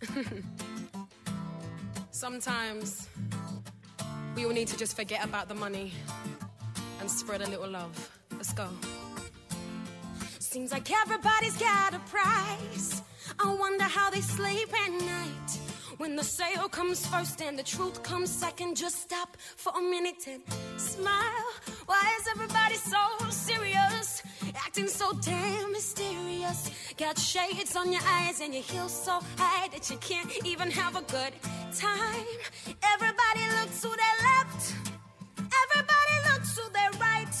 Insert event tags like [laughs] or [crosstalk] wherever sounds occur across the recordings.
[laughs] Sometimes we all need to just forget about the money and spread a little love. Let's go. Seems like everybody's got a price. I wonder how they sleep at night. When the sale comes first and the truth comes second, just stop for a minute and smile. Why is everybody so serious? Acting so damn mysterious. Got shades on your eyes and your heels so high that you can't even have a good time. Everybody looks to their left. Everybody looks to their right.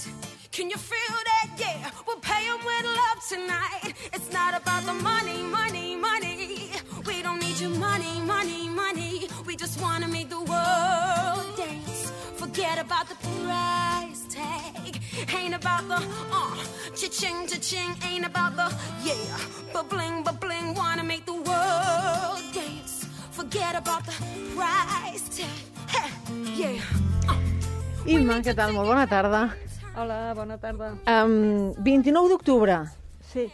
Can you feel that? Yeah, we'll pay them with love tonight. It's not about the money, money, money. We don't need your money, money, money. We just want to make the world dance. Forget about the price tag. Ain't about the uh, cha-ching, cha-ching. Ain't about the yeah, but bling, but bling. Wanna make the world dance. Forget about the price tag. Hey, yeah. Imma, què tal? Molt bona tarda. Hola, bona tarda. Um, 29 d'octubre. Sí,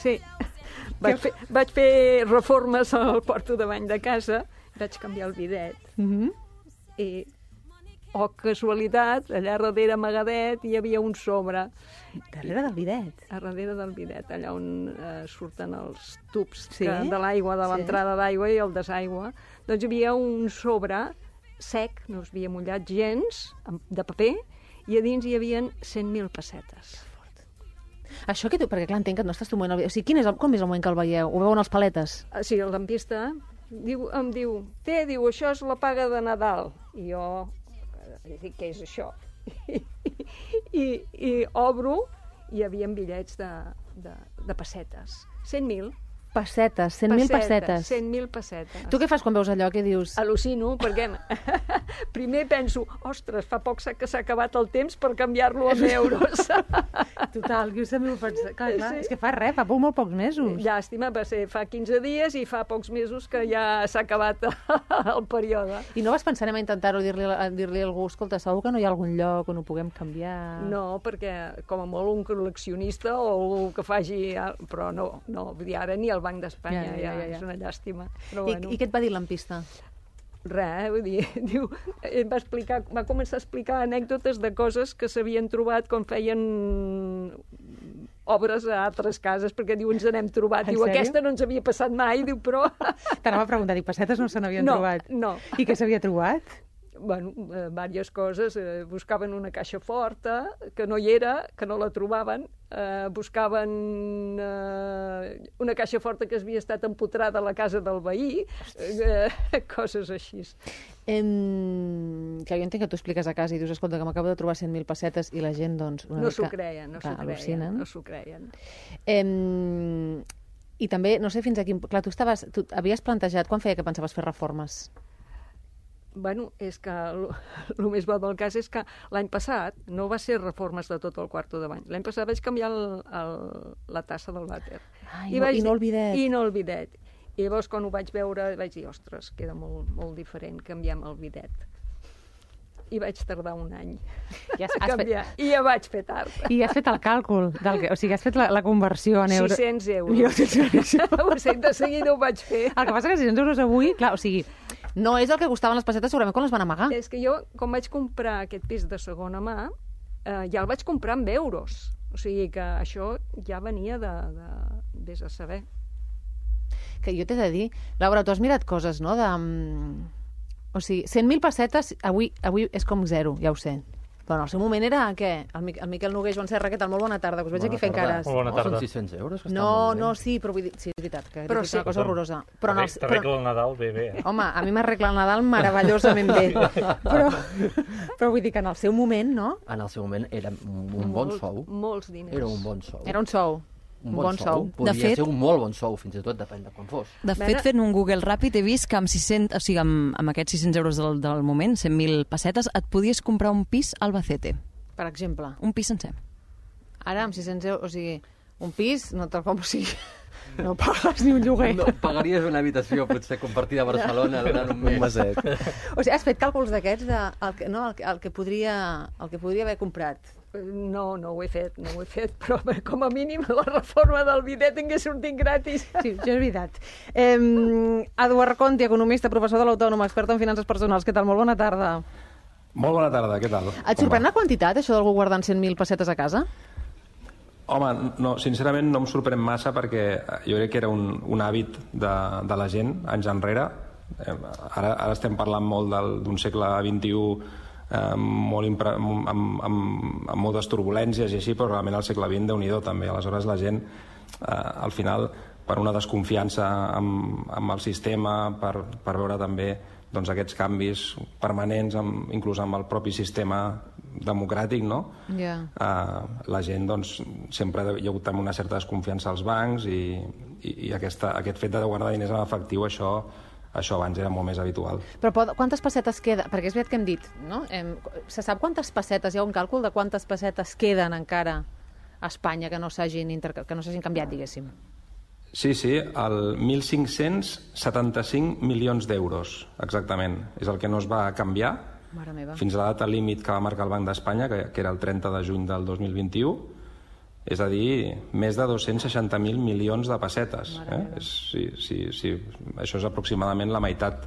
sí. [laughs] Vaig fer, vaig fer reformes al porto de bany de casa, vaig canviar el bidet Mm -hmm. i, oh, casualitat, allà darrere amagadet hi havia un sobre Darrere del bidet. a darrere del bidet, allà on eh, surten els tubs Sí? que, de l'aigua, de Sí. l'entrada d'aigua i el desaigua. Doncs hi havia un sobre sec, no es havia mullat gens, de paper, i a dins hi havia 100.000 pessetes. Això que tu... Perquè, clar, entenc que no estàs tu movent el. O sigui, quin és el, com és el moment que el veieu? Ho veuen els paletes? Ah, Sí, el lampista diu, em diu, té, diu, això és la paga de Nadal. I jo eh, dic, què és això? [laughs] I, i obro i hi havia bitllets de, de, de pessetes. 100.000. Pessetes, 100.000 pessetes. 100.000 pessetes. Tu què fas quan veus allò? Què dius? Al·lucino, perquè [laughs] primer penso, ostres, fa poc que s'ha acabat el temps per canviar-lo en [laughs] euros. [laughs] Total, que us sembla... Clar, clar, Sí. és que fa res, fa molt, molt pocs mesos. Llàstima, va ser fa 15 dies i fa pocs mesos que ja s'ha acabat el període. I no vas pensar a intentar-ho dir-li a dir-li a algú, escolta, segur que no hi ha algun lloc on ho puguem canviar? No, perquè com a molt un col·leccionista o algú que faci... Però no, no, vull dir, ara ni el Banc d'Espanya Ja, ja, ja, ja, és una llàstima. Però I, bueno, I què et va dir lampista? res, vull dir, [laughs] diu, em va, explicar, va començar a explicar anècdotes de coses que s'havien trobat quan feien obres a altres cases, perquè diu, ens n'hem trobat. En Diu, sèrio? aquesta no ens havia passat mai, diu, però... [laughs] T'anava a preguntar, dic, pessetes no se n'havien No, trobat? no. I què s'havia trobat? Bueno, eh, diverses coses. Eh, buscaven una caixa forta, que no hi era, que no la trobaven. Eh, buscaven eh, una caixa forta que havia estat empotrada a la casa del veí. Eh, [laughs] coses així. Em... Que jo entenc que tu expliques a casa i dius, escolta, que m'acabo de trobar 100.000 pessetes i la gent, doncs, una No mica... s'ho creien, no s'ho Clar, creien. No s'ho creien. Em... I també, no sé fins a quin... Clar, tu, estaves, tu havies plantejat, quan feia que pensaves fer reformes? Bueno, és que [laughs] el més bo del cas és que l'any passat no va ser reformes de tot el quarto de bany. L'any passat vaig canviar el, el, la tassa del vàter. Ah, i no- i no el bidet. I no el bidet. I llavors, quan ho vaig veure, vaig dir, ostres, queda molt, molt diferent, canviem el bidet. I vaig tardar un any [laughs] Ja has, a has fet, canviar. I ja vaig fer tard. I has fet el càlcul, del o sigui, has fet la, la conversió en euros. 600 euros. ho [laughs] sé, de seguida ho vaig fer. El que passa que 600 euros avui, clar, o sigui, no és el que costaven les pessetes segurament quan les van amagar. És que jo, com vaig comprar aquest pis de segona mà, eh, ja el vaig comprar amb euros. O sigui que això ja venia de... de vés a saber. Que jo t'he de dir, Laura, tu has mirat coses, no?, de... mm, O sigui, 100.000 pessetes avui, avui és com zero, ja ho sé. Però en el seu moment era, què? El, Mi- el Miquel Noguer, Joan Serra, què tal? Molt bona tarda, que us veig aquí fent cares. Molt bona No, tarda. Són 600 euros, que No, no, sí, però vull dir... Sí, és veritat, que Però sí. una cosa horrorosa. Però en els, però, T'arregla el Nadal bé, bé. eh? home, a mi m'arregla el Nadal meravellosament bé. [laughs] però, però vull dir que en el seu moment, no? En el seu moment era un, un bon Molt- sou. Molts diners. Era un bon sou. Era un sou. Un bon, sou. De Podia fet- ser un molt bon sou, fins i tot depèn de quan fos. De fet, fent un Google ràpid he vist que amb 600, o sigui, amb, amb aquests 600 euros del, del moment, 100.000 pessetes, et podies comprar un pis al Albacete. Per exemple. Un pis sencer. Ara, amb 600 euros, o sigui, un pis, no te'l compro, o sigui, [laughs] no pagues ni un lloguer. No, pagaries una habitació, potser, compartida a Barcelona durant un mes. maset. O sigui, has fet càlculs d'aquests de el que, no, el, que- el, que podria, el que podria haver comprat No, no ho he fet, no ho he fet, [laughs] però com a mínim la reforma del bidet tingués sortit gratis. Sí, això és veritat. Eh, Eduard Conti, economista, professor de l'Autònoma, expert en finances personals. Què tal? Molt bona tarda. Molt bona tarda, què tal? Et sorprèn la quantitat, això d'algú guardant 100.000 pessetes a casa? Home, no, sincerament no em sorprèn massa perquè jo crec que era un, un hàbit de, de la gent anys enrere. Eh, ara, ara estem parlant molt del- d'un segle XXI eh, molt impre, amb, amb, amb, moltes turbulències i així, però realment al segle XX, déu nhi també. Aleshores la gent, eh, al final, per una desconfiança amb, amb el sistema, per, per veure també doncs, aquests canvis permanents, amb, inclús amb el propi sistema democràtic, no? Ja. Uh, la gent, doncs, sempre hi ha hagut també una certa desconfiança als bancs i, i, i aquesta, aquest fet de guardar diners en efectiu, això, això abans era molt més habitual. Però pot, quantes pessetes queda? Perquè és veritat que hem dit, no? Em, se sap quantes pessetes, hi ha un càlcul de quantes pessetes queden encara a Espanya que no s'hagin interca- que no s'hagin canviat, diguéssim. Sí, sí, el 1.575 milions d'euros, exactament. És el que no es va canviar fins a la data límit que va marcar el Banc d'Espanya, que, que era el 30 de juny del 2021, és a dir, més de 260.000 milions de pessetes. Eh? És, sí, sí, sí, això és aproximadament la meitat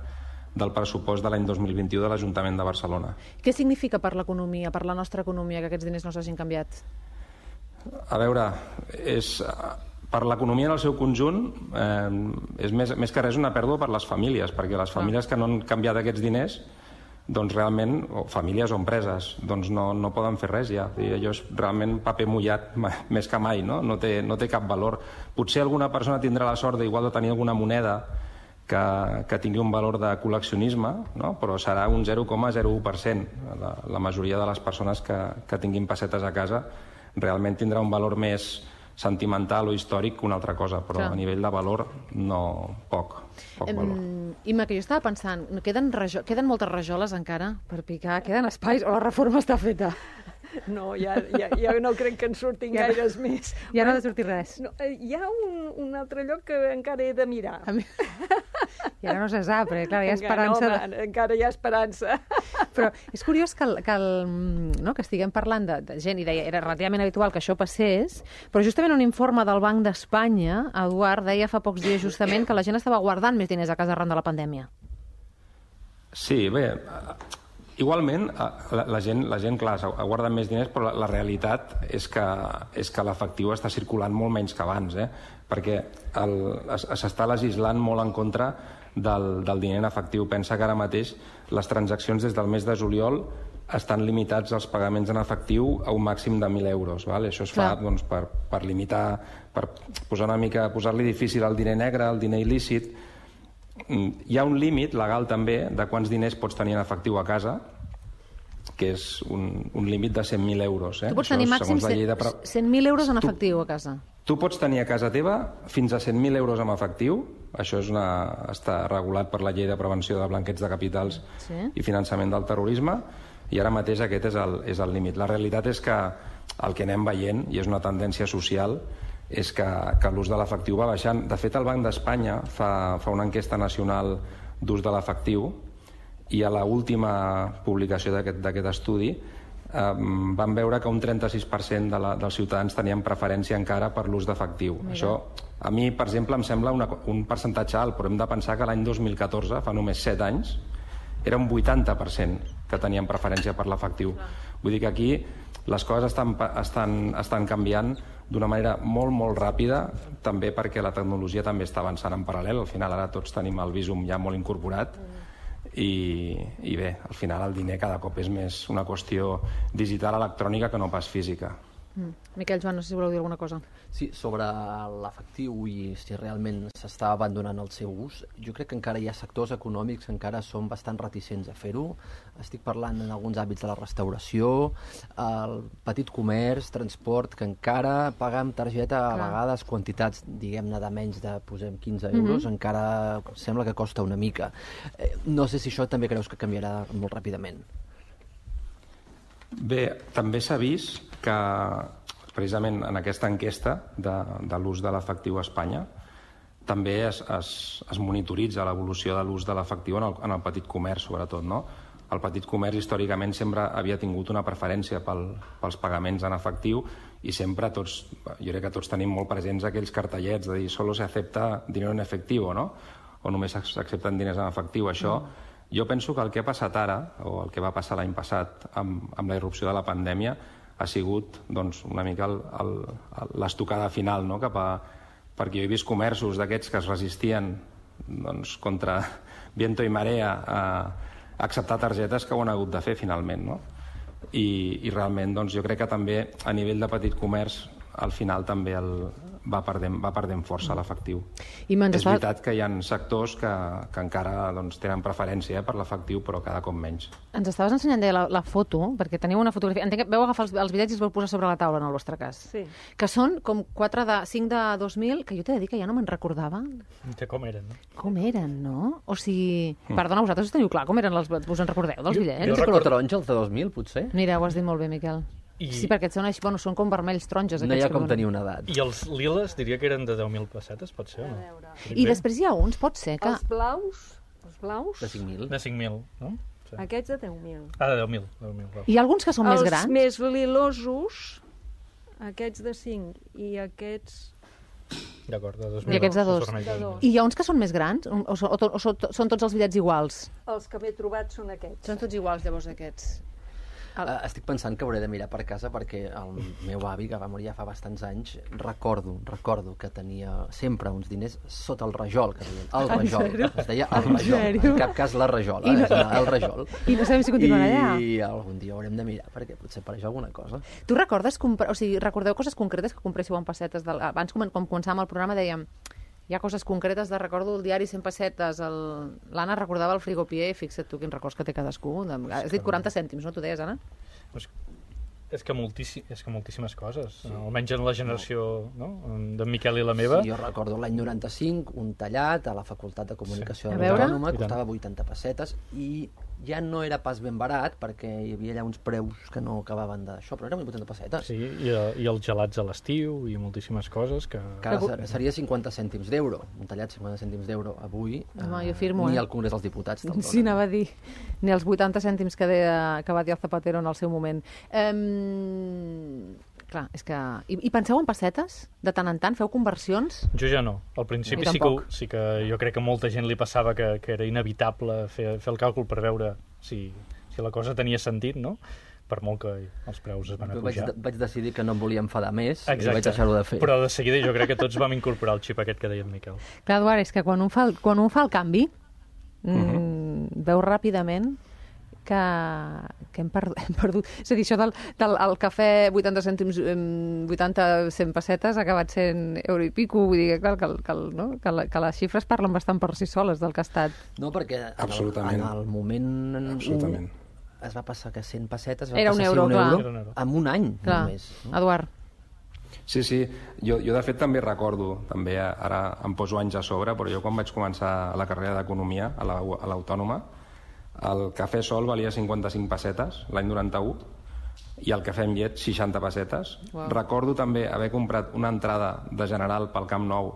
del pressupost de l'any 2021 de l'Ajuntament de Barcelona. Què significa per l'economia, per la nostra economia, que aquests diners no s'hagin canviat? A veure, és, per l'economia en el seu conjunt eh, és més, més que res una pèrdua per les famílies, perquè les famílies que no han canviat aquests diners doncs realment, o famílies o empreses, doncs no, no poden fer res ja. Allò és realment paper mullat més que mai, no? No té, no té cap valor. Potser alguna persona tindrà la sort d'igual de tenir alguna moneda que, que tingui un valor de col·leccionisme, no? però serà un 0,01%. La, la majoria de les persones que, que tinguin pessetes a casa realment tindrà un valor més sentimental o històric que una altra cosa, però Clar. a nivell de valor no poc, poc valor. Em, Imma, que jo estava pensant, no, queden, rajo, queden moltes rajoles encara per picar, queden espais, o la reforma està feta? No, ja, ja, ja no crec que en surtin Ja no- gaires més. Ja no ha de sortir res. No, eh, hi ha un, un altre lloc que encara he de mirar. A mi... I ara no se sap, perquè clar, hi ha Encara, esperança... no, home, encara hi ha esperança. Però és curiós que, el, que, el, no, que estiguem parlant de, de gent, i deia, era relativament habitual que això passés, però justament un informe del Banc d'Espanya, Eduard, deia fa pocs dies justament que la gent estava guardant més diners a casa arran de la pandèmia. Sí, bé, igualment la, la, gent, la gent, clar, s'ha- guarda més diners, però la, la realitat és que, és que l'efectiu està circulant molt menys que abans, eh? Perquè s'està legislant molt en contra del, del diner en efectiu. Pensa que ara mateix les transaccions des del mes de juliol estan limitats els pagaments en efectiu a un màxim de 1.000 euros. Val? Això es fa Clar. doncs, per, per limitar, per posar una mica, posar-li difícil el diner negre, el diner il·lícit, Mm, hi ha un límit legal també de quants diners pots tenir en efectiu a casa, que és un, un límit de 100.000 euros. Eh? Tu pots Això tenir màxim segons la llei de pre- 100.000 euros en Tu- efectiu a casa. Tu pots tenir a casa teva fins a 100.000 euros en efectiu, això és una, està regulat per la llei de prevenció de blanqueig de capitals Sí. i finançament del terrorisme, i ara mateix aquest és el, és el límit. La realitat és que el que anem veient, i és una tendència social, és que, que l'ús de l'efectiu va baixant. De fet, el Banc d'Espanya fa, fa una enquesta nacional d'ús de l'efectiu i a la última publicació d'aquest estudi eh, van veure que un 36% de la, dels ciutadans tenien preferència encara per l'ús d'efectiu. Això, a mi, per exemple, em sembla una, un percentatge alt, però hem de pensar que l'any 2014, fa només 7 anys, era un 80% que tenien preferència per l'efectiu. Vull dir que aquí les coses estan, estan, estan canviant d'una manera molt, molt ràpida, també perquè la tecnologia també està avançant en paral·lel. Al final ara tots tenim el Visum ja molt incorporat i, i bé, al final el diner cada cop és més una qüestió digital electrònica que no pas física. Mm. Miquel Joan, no sé si voleu dir alguna cosa. Sí, sobre l'efectiu i si realment s'està abandonant el seu ús, jo crec que encara hi ha sectors econòmics que encara són bastant reticents a fer-ho. Estic parlant en alguns àmbits de la restauració, el petit comerç, transport, que encara paga amb targeta a Clar. vegades quantitats, diguem-ne, de menys de, posem, 15 euros, encara sembla que costa una mica. Eh, no sé si això també creus que canviarà molt ràpidament. Bé, també s'ha vist que precisament en aquesta enquesta de, de l'ús de l'efectiu a Espanya també es, es, es monitoritza l'evolució de l'ús de l'efectiu en, el, en el petit comerç, sobretot, no? el petit comerç històricament sempre havia tingut una preferència pel, pels pagaments en efectiu i sempre tots, jo crec que tots tenim molt presents aquells cartellets de dir solo se acepta dinero en efectivo, no? o només s'accepten diners en efectiu. Això, mm. jo penso que el que ha passat ara, o el que va passar l'any passat amb, amb la irrupció de la pandèmia, ha sigut doncs, una mica l'estocada final no? cap a, perquè jo he vist comerços d'aquests que es resistien doncs, contra [laughs] viento i marea a, a acceptar targetes que ho han hagut de fer finalment. No? I, i realment doncs, jo crec que també a nivell de petit comerç al final també el, va perdent, va perdent força l'efectiu. És estava... veritat que hi ha sectors que, que encara doncs, tenen preferència eh, per l'efectiu, però cada cop menys. Ens estaves ensenyant la, la foto, perquè teniu una fotografia... Entenc que veu agafar els, els bitllets i els vau posar sobre la taula, en el vostre cas. Sí. Que són com 4 de, 5 de 2.000, que jo t'he de dir que ja no me'n recordava. De com eren, no? Com eren, no? O sigui... Mm. Perdona, vosaltres teniu clar com eren els... Us en recordeu dels bitllets? Jo, jo color taronja, els de 2.000, potser. Mira, ho has dit molt bé, Miquel. I... Sí, perquè són, així, bueno, són com vermells taronges. No hi ha com que... tenir una edat. I els liles diria que eren de 10.000 pessetes, pot ser o no? I bé? després hi ha uns, pot ser que... Els blaus, els blaus... De 5.000. De 5.000, no? Sí. Aquests de 10.000. Ah, de 10.000. 10 10 Hi ha alguns que són els més grans? Els més lilosos, aquests de 5 i aquests... D'acord, de 2.000. I aquests de 2. De dos. I hi ha uns que són més grans? O, o, o, o, o són tots els bitllets iguals? Els que m'he trobat són aquests. Són tots iguals, llavors, aquests. Uh, estic pensant que hauré de mirar per casa perquè el meu avi, que va morir ja fa bastants anys, recordo, recordo que tenia sempre uns diners sota el rajol, que deien el rajol. Es deia el rajol. sèrio? En cap cas la rajola, I no- no... el rajol. I no sabem si continuen allà. I algun dia haurem de mirar perquè potser apareix alguna cosa. Tu recordes, o sigui, recordeu coses concretes que compréssiu en pessetes? Del... Abans, com, com començàvem el programa, dèiem hi ha coses concretes de recordo el diari 100 pessetes. El... L'Anna recordava el frigopier, fixa't tu quins records que té cadascú. De... Has dit 40 cèntims, no? Tu deies, Anna? Pues, és que, moltíssim, és que moltíssimes coses, sí. almenys en la generació no? d'en Miquel i la meva. Sí, jo recordo l'any 95, un tallat a la Facultat de Comunicació Sí. sí. A veure? Autònoma, I tant. costava 80 pessetes i ja no era pas ben barat perquè hi havia allà uns preus que no acabaven d'això, però eren 80 pessetes. Sí, i, eh, i els gelats a l'estiu i moltíssimes coses que... Que seria 50 cèntims d'euro. Un tallat 50 cèntims d'euro avui. Home, eh, jo firmo, Ni eh? al Congrés dels Diputats. te'l Sí, donen. anava a dir. Ni els 80 cèntims que, deia, que va dir el Zapatero en el seu moment. Um, clar, és que... I, I penseu en pessetes? De tant en tant? Feu conversions? Jo ja no. Al principi sí que, sí que jo crec que molta gent li passava que, que era inevitable fer, fer el càlcul per veure si, si la cosa tenia sentit, no? Per molt que els preus es van a vaig, pujar. de- vaig decidir que no em volia enfadar més i vaig deixar-ho de fer. Però de seguida jo crec que tots vam incorporar el xip aquest que deia en Miquel. Clar, Eduard, és que quan un fa el, quan un fa el canvi, mm, veu ràpidament que, que hem, perdut, [laughs] hem perdut... És a dir, això del, del el cafè 80 cèntims, em, 80, 100 pessetes ha acabat sent euro i pico, vull dir que, clar, que, que, no? que, la, que les xifres parlen bastant per si soles del que ha estat. No, perquè en el, Absolutament. en el moment en Absolutament. un es va passar que 100 pessetes va Era un passar euro, un clar. euro Era un euro. en un any Clar, només. No? Eduard. Sí, sí, jo, jo de fet també recordo, també ara em poso anys a sobre, però jo quan vaig començar la carrera d'Economia a la- a l'Autònoma, el cafè sol valia 55 pessetes l'any 91 i el cafè amb llet 60 pessetes. Uau. Recordo també haver comprat una entrada de General pel Camp Nou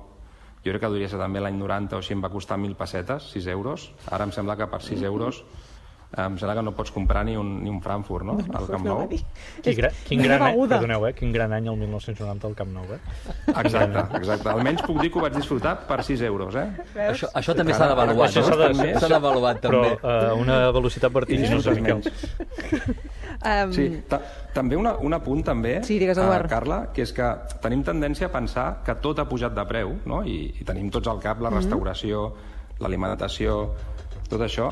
jo crec que devia ser també l'any 90 o així em va costar 1.000 pessetes, 6 euros. Ara em sembla que per 6 euros eh, em sembla que no pots comprar ni un, ni un Frankfurt, no? Al Camp Nou. Quin, gra, quin gran any, perdoneu, eh? Quin gran any el 1990 al Camp Nou, eh? Exacte, exacte. Almenys puc dir que ho vaig disfrutar per 6 euros, eh? Això, això també s'ha d'avaluar. No? s'ha d'avaluar Però també. eh, una velocitat vertiginosa, Miquel. Um, Sí, ta també una, un apunt també, Sí, digues, Eduard. eh, Carla, que és que tenim tendència a pensar que tot ha pujat de preu, no? I, i tenim tots al cap Mhm. la restauració, l'alimentació, tot això.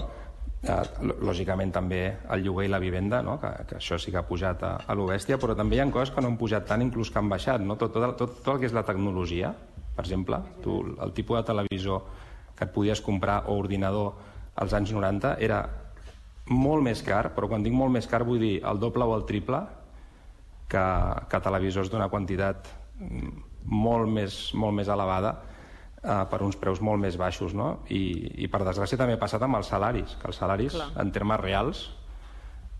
Eh, lò- lògicament també el lloguer i la vivenda, no? que, que això sí que ha pujat a, a lo bèstia, però també hi ha coses que no han pujat tant, inclús que han baixat. No? Tot, tot, tot, tot el que és la tecnologia, per exemple, tu, el tipus de televisor que et podies comprar o ordinador als anys 90 era molt més car, però quan dic molt més car vull dir el doble o el triple que, que televisors d'una quantitat mm, molt més, molt més elevada eh, per uns preus molt més baixos, no? I, I per desgràcia també ha passat amb els salaris, que els salaris, Clar. en termes reals,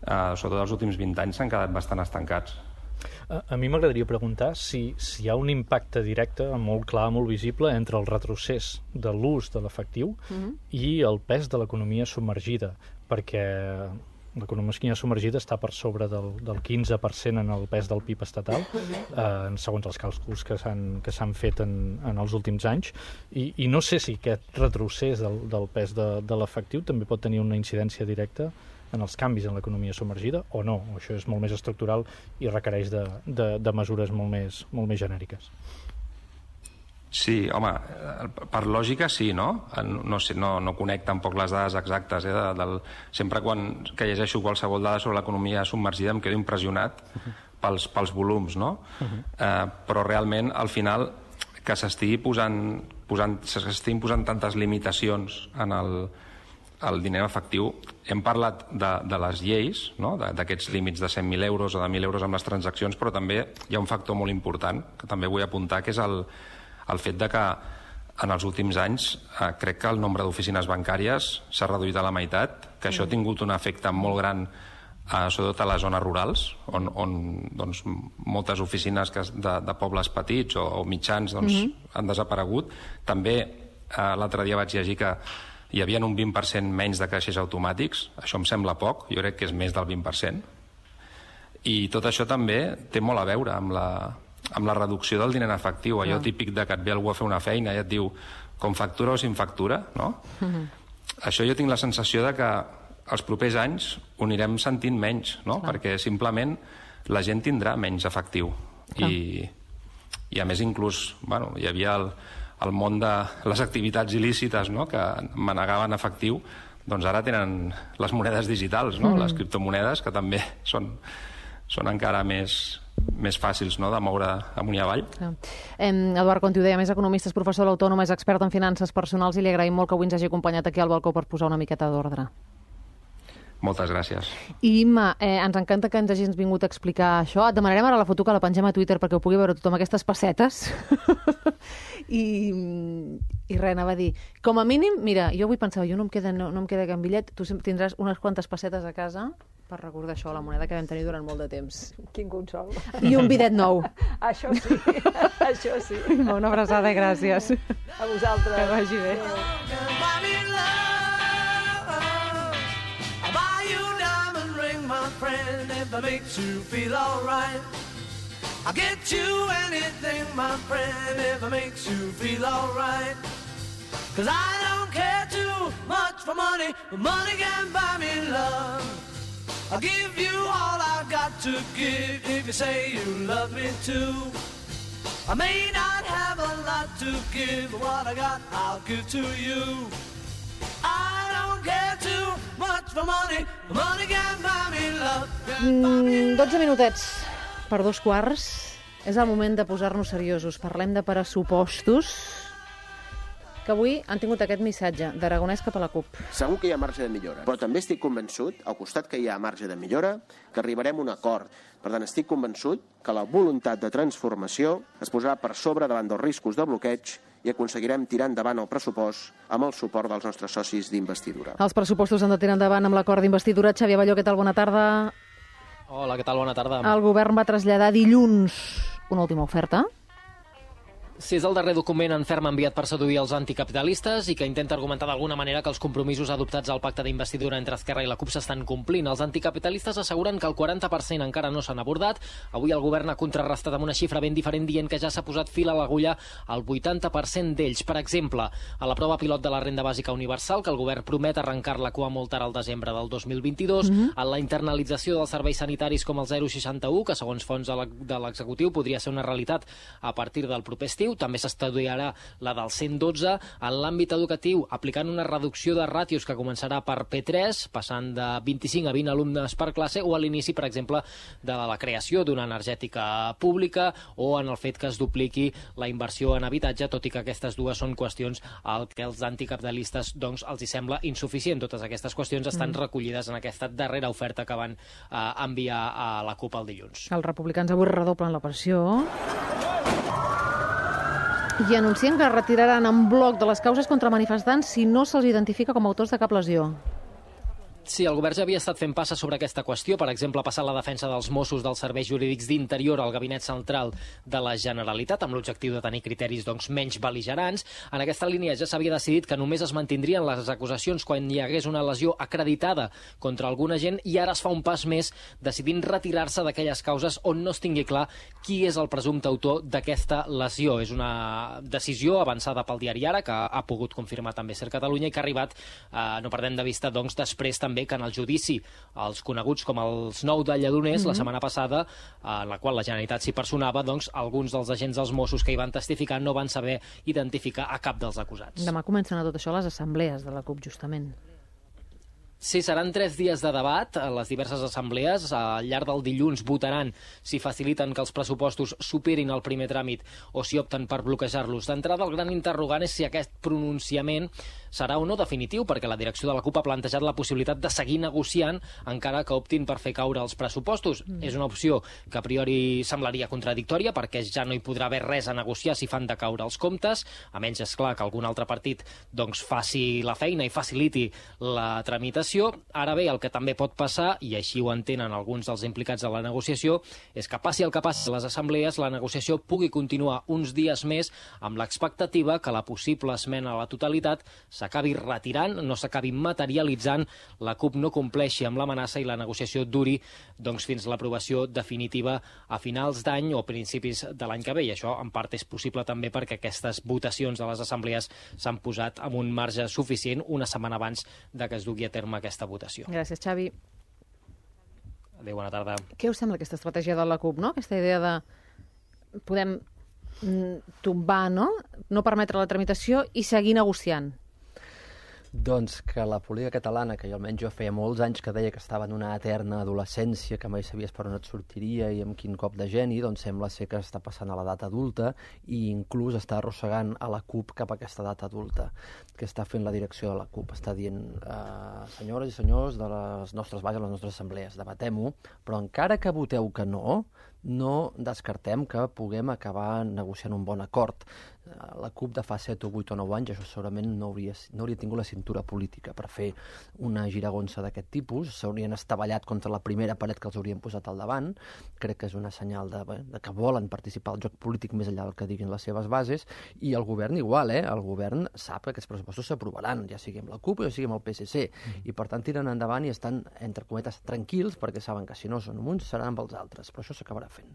eh, sobretot els últims 20 anys, s'han quedat bastant estancats. A, a mi m'agradaria preguntar si, si hi ha un impacte directe, molt clar, molt visible, entre el retrocés de l'ús de l'efectiu mm -hmm. i el pes de l'economia submergida, perquè l'economia submergida està per sobre del, del 15% en el pes del PIB estatal, eh, segons els càlculs que s'han fet en, en els últims anys, i, i no sé si aquest retrocés del, del pes de, de l'efectiu també pot tenir una incidència directa en els canvis en l'economia submergida o no, això és molt més estructural i requereix de, de, de mesures molt més, molt més genèriques. Sí, home, per lògica sí, no? No, sé, no, no conec tampoc les dades exactes. Eh, de, del... Sempre quan que llegeixo qualsevol dada sobre l'economia submergida em quedo impressionat pels, pels volums, no? Uh -huh. eh, però realment, al final, que s'estigui posant, posant, s'estiguin posant tantes limitacions en el, el diner efectiu, hem parlat de, de les lleis, no? d'aquests límits de 100.000 euros o de 1.000 euros amb les transaccions, però també hi ha un factor molt important que també vull apuntar, que és el, el fet de que en els últims anys eh, crec que el nombre d'oficines bancàries s'ha reduït a la meitat, que això ha tingut un efecte molt gran eh, sobretot a les zones rurals, on, on doncs, moltes oficines que, de, de pobles petits o, o mitjans doncs, mm -hmm. han desaparegut. També eh, l'altre dia vaig llegir que hi havia un 20% menys de caixers automàtics, això em sembla poc, jo crec que és més del 20%, i tot això també té molt a veure amb la, amb la reducció del diner en efectiu, allò típic de que et ve algú a fer una feina i et diu com factura o sin factura, no? Uh mhm. -huh. Això jo tinc la sensació de que els propers anys ho anirem sentint menys, no? Clar. Perquè simplement la gent tindrà menys efectiu. I, I a més inclús, bueno, hi havia el, el món de les activitats il·lícites no? que manegaven efectiu, doncs ara tenen les monedes digitals, no? Mm. les criptomonedes, que també són, són encara més, més fàcils no? de moure amunt i avall. Ah. Eh, Eduard Conti ho deia, més economista, és professor de l'Autònoma, és expert en finances personals i li agraïm molt que avui ens hagi acompanyat aquí al balcó per posar una miqueta d'ordre. Moltes gràcies. I Imma, eh, ens encanta que ens hagis vingut a explicar això. Et demanarem ara la foto que la pengem a Twitter perquè ho pugui veure tothom, aquestes pessetes. [laughs] I, I res, anava a dir, com a mínim, mira, jo avui pensava, jo no em queda, no, no em queda cap bitllet, tu tindràs unes quantes pessetes a casa per recordar això, la moneda que vam tenir durant molt de temps. Quin consol. I un bidet nou. [laughs] això sí, [laughs] això sí. Una abraçada i gràcies. A vosaltres. Que vagi bé. I'll get you anything, my friend, if it makes you feel alright. Cause I don't care too much for money, but money can buy me love. I'll give you all I've got to give if you say you love me too. I may not have a lot to give, but what I got I'll give to you. I don't care too much for money, money can buy me love. Mm, 12 minutets per dos quarts. És el moment de posar-nos seriosos. Parlem de pressupostos que avui han tingut aquest missatge d'Aragonès cap a la CUP. Segur que hi ha marge de millora, però també estic convençut, al costat que hi ha marge de millora, que arribarem a un acord. Per tant, estic convençut que la voluntat de transformació es posarà per sobre davant dels riscos de bloqueig i aconseguirem tirar endavant el pressupost amb el suport dels nostres socis d'investidura. Els pressupostos han de tirar endavant amb l'acord d'investidura. Xavier Balló, què tal? Bona tarda. Hola, què tal? Bona tarda. El govern va traslladar dilluns una última oferta Sí, és el darrer document en ferm enviat per seduir els anticapitalistes i que intenta argumentar d'alguna manera que els compromisos adoptats al pacte d'investidura entre Esquerra i la CUP s'estan complint. Els anticapitalistes asseguren que el 40% encara no s'han abordat. Avui el govern ha contrarrestat amb una xifra ben diferent dient que ja s'ha posat fil a l'agulla al 80% d'ells. Per exemple, a la prova pilot de la renda bàsica universal, que el govern promet arrencar-la com a molt tard al desembre del 2022, mm -hmm. a la internalització dels serveis sanitaris com el 061, que segons fons de l'executiu podria ser una realitat a partir del proper estiu, educatiu, també s'estudiarà la del 112 en l'àmbit educatiu, aplicant una reducció de ràtios que començarà per P3, passant de 25 a 20 alumnes per classe, o a l'inici, per exemple, de la creació d'una energètica pública o en el fet que es dupliqui la inversió en habitatge, tot i que aquestes dues són qüestions al que els anticapitalistes doncs, els hi sembla insuficient. Totes aquestes qüestions estan mm. recollides en aquesta darrera oferta que van eh, enviar a la CUP el dilluns. Els republicans avui redoblen la pressió i anuncien que retiraran en bloc de les causes contra manifestants si no se'ls identifica com a autors de cap lesió. Sí, el govern ja havia estat fent passes sobre aquesta qüestió, per exemple, passar la defensa dels Mossos dels serveis jurídics d'interior al Gabinet Central de la Generalitat, amb l'objectiu de tenir criteris doncs, menys beligerants. En aquesta línia ja s'havia decidit que només es mantindrien les acusacions quan hi hagués una lesió acreditada contra alguna gent i ara es fa un pas més decidint retirar-se d'aquelles causes on no es tingui clar qui és el presumpte autor d'aquesta lesió. És una decisió avançada pel diari Ara, que ha pogut confirmar també Ser Catalunya i que ha arribat, eh, no perdem de vista, doncs, després també que en el judici els coneguts com els nou de Lledoners, mm -hmm. la setmana passada, en la qual la Generalitat s'hi personava, doncs alguns dels agents dels Mossos que hi van testificar no van saber identificar a cap dels acusats. Demà comencen a tot això les assemblees de la CUP, justament. Sí, seran tres dies de debat a les diverses assemblees. Al llarg del dilluns votaran si faciliten que els pressupostos superin el primer tràmit o si opten per bloquejar-los. D'entrada, el gran interrogant és si aquest pronunciament serà o no definitiu, perquè la direcció de la CUP ha plantejat la possibilitat de seguir negociant encara que optin per fer caure els pressupostos. Mm. És una opció que a priori semblaria contradictòria, perquè ja no hi podrà haver res a negociar si fan de caure els comptes, a menys, és clar, que algun altre partit doncs, faci la feina i faciliti la tramitació. Ara bé, el que també pot passar, i així ho entenen alguns dels implicats en la negociació, és que passi el que passi a les assemblees, la negociació pugui continuar uns dies més amb l'expectativa que la possible esmena a la totalitat s'acabi retirant, no s'acabi materialitzant, la CUP no compleixi amb l'amenaça i la negociació duri doncs, fins a l'aprovació definitiva a finals d'any o principis de l'any que ve. I això, en part, és possible també perquè aquestes votacions de les assemblees s'han posat amb un marge suficient una setmana abans de que es dugui a terme aquesta votació. Gràcies, Xavi. Adéu, bona tarda. Què us sembla aquesta estratègia de la CUP, no? Aquesta idea de podem mm, tombar, no? No permetre la tramitació i seguir negociant. Doncs que la política catalana, que jo almenys jo feia molts anys que deia que estava en una eterna adolescència, que mai sabies per on et sortiria i amb quin cop de geni, doncs sembla ser que està passant a l'edat adulta i inclús està arrossegant a la CUP cap a aquesta edat adulta, que està fent la direcció de la CUP. Està dient, eh, senyores i senyors de les nostres bases, les nostres assemblees, debatem-ho, però encara que voteu que no, no descartem que puguem acabar negociant un bon acord. La CUP de fa 7 o 8 o 9 anys això segurament no hauria, no hauria tingut la cintura política per fer una giragonsa d'aquest tipus, s'haurien estavellat contra la primera paret que els haurien posat al davant, crec que és una senyal de, de que volen participar al joc polític més enllà del que diguin les seves bases, i el govern igual, eh? el govern sap que aquests pressupostos s'aprovaran, ja sigui amb la CUP o ja sigui amb el PSC, mm. i per tant tiren endavant i estan, entre cometes, tranquils, perquè saben que si no són amb uns seran amb els altres, però això s'acabarà fent.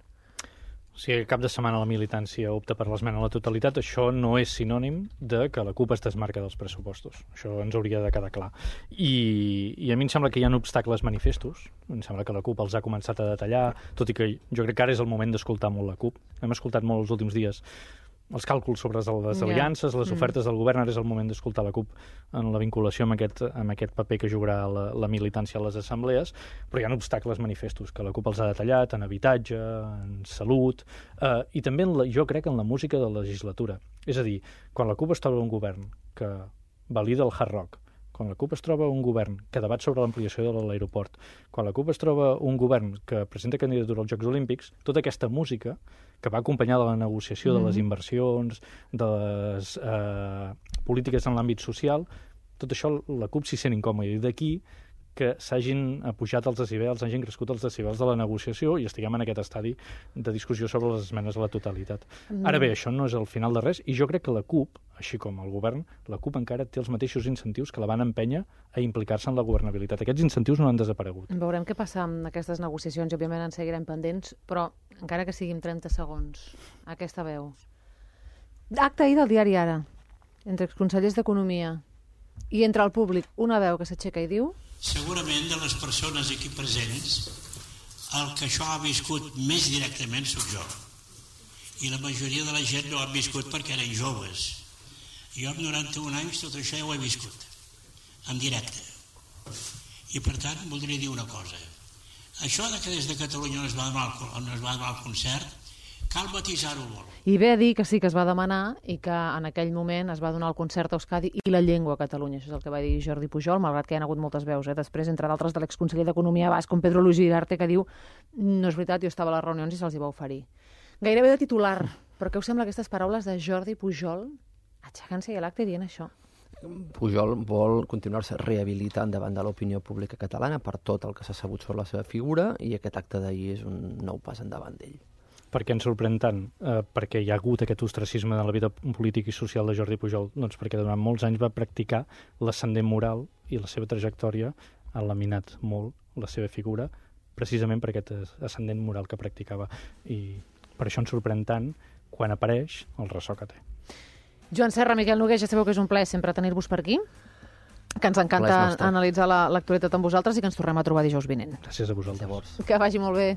Si a cap de setmana la militància opta per l'esmena a la totalitat, això no és sinònim de que la CUP es desmarca dels pressupostos. Això ens hauria de quedar clar. I, i a mi em sembla que hi ha obstacles manifestos. Em sembla que la CUP els ha començat a detallar, tot i que jo crec que ara és el moment d'escoltar molt la CUP. Hem escoltat molt els últims dies els càlculs sobre les aliances, les mm. ofertes del govern, ara és el moment d'escoltar la CUP en la vinculació amb aquest, amb aquest paper que jugarà la, la militància a les assemblees, però hi ha obstacles manifestos que la CUP els ha detallat en habitatge, en salut, eh, i també en la, jo crec en la música de la legislatura. És a dir, quan la CUP es troba un govern que valida el hard rock, quan la CUP es troba un govern que debat sobre l'ampliació de l'aeroport, quan la CUP es troba un govern que presenta candidatura als Jocs Olímpics, tota aquesta música que va acompanyar de la negociació mm -hmm. de les mm-hmm. inversions, de les eh, polítiques en l'àmbit social, tot això la CUP s'hi sent incòmode. I d'aquí que s'hagin pujat els decibels, hagin crescut els decibels de la negociació i estiguem en aquest estadi de discussió sobre les esmenes a la totalitat. Mm. Ara bé, això no és el final de res i jo crec que la CUP, així com el govern, la CUP encara té els mateixos incentius que la van empènyer a implicar-se en la governabilitat. Aquests incentius no han desaparegut. Veurem què passa amb aquestes negociacions i òbviament en seguirem pendents, però encara que siguin 30 segons, aquesta veu. Acte ahir del diari Ara, entre els consellers d'Economia i entre el públic, una veu que s'aixeca i diu segurament de les persones aquí presents el que això ha viscut més directament sóc jo. I la majoria de la gent no han viscut perquè eren joves. Jo amb 91 anys tot això ja ho he viscut en directe. I per tant voldria dir una cosa. Això de que des de Catalunya no es va donar el, no es va donar el concert Cal matisar-ho molt. I ve a dir que sí que es va demanar i que en aquell moment es va donar el concert a Euskadi i la llengua a Catalunya. Això és el que va dir Jordi Pujol, malgrat que hi ha hagut moltes veus. Eh? Després, entre d'altres, de l'exconseller d'Economia Basc, com Pedro Luis Girarte, que diu no és veritat, jo estava a les reunions i se'ls hi va oferir. Gairebé de titular, però què us sembla aquestes paraules de Jordi Pujol aixecant-se a l'acte dient això? Pujol vol continuar-se rehabilitant davant de l'opinió pública catalana per tot el que s'ha sabut sobre la seva figura i aquest acte d'ahir és un nou pas endavant d'ell. Per què ens sorprèn tant? Eh, perquè hi ha hagut aquest ostracisme de la vida política i social de Jordi Pujol? Doncs perquè durant molts anys va practicar l'ascendent moral i la seva trajectòria ha laminat molt la seva figura precisament per aquest ascendent moral que practicava. I per això ens sorprèn tant quan apareix el ressò que té. Joan Serra, Miquel Noguer, ja sabeu que és un plaer sempre tenir-vos per aquí que ens encanta analitzar la- l'actualitat amb vosaltres i que ens tornem a trobar dijous vinent. Gràcies a vosaltres. Llavors. Que vagi molt bé.